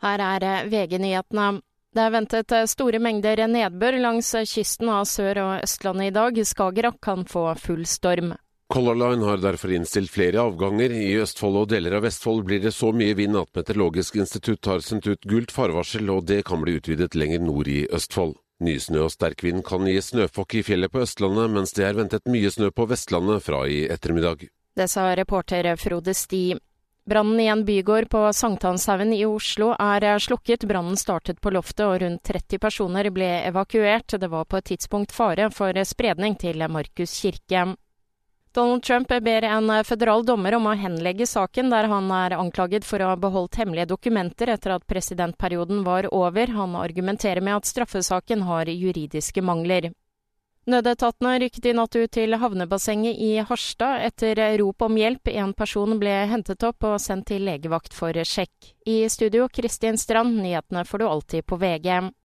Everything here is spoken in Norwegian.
Her er VG-nyhetene. Det er ventet store mengder nedbør langs kysten av Sør- og Østlandet i dag. Skagerrak kan få full storm. Color Line har derfor innstilt flere avganger. I Østfold og deler av Vestfold blir det så mye vind at Meteorologisk institutt har sendt ut gult farvarsel, og det kan bli utvidet lenger nord i Østfold. Nysnø og sterk vind kan gi snøfokk i fjellet på Østlandet, mens det er ventet mye snø på Vestlandet fra i ettermiddag. Det sa reporter Frode Sti. Brannen i en bygård på Sankthanshaugen i Oslo er slukket. Brannen startet på loftet og rundt 30 personer ble evakuert. Det var på et tidspunkt fare for spredning til Markus kirke. Donald Trump ber en føderal dommer om å henlegge saken der han er anklaget for å ha beholdt hemmelige dokumenter etter at presidentperioden var over. Han argumenterer med at straffesaken har juridiske mangler. Nødetatene rykket i natt ut til havnebassenget i Harstad etter rop om hjelp. En person ble hentet opp og sendt til legevakt for sjekk. I studio Kristin Strand, nyhetene får du alltid på VG.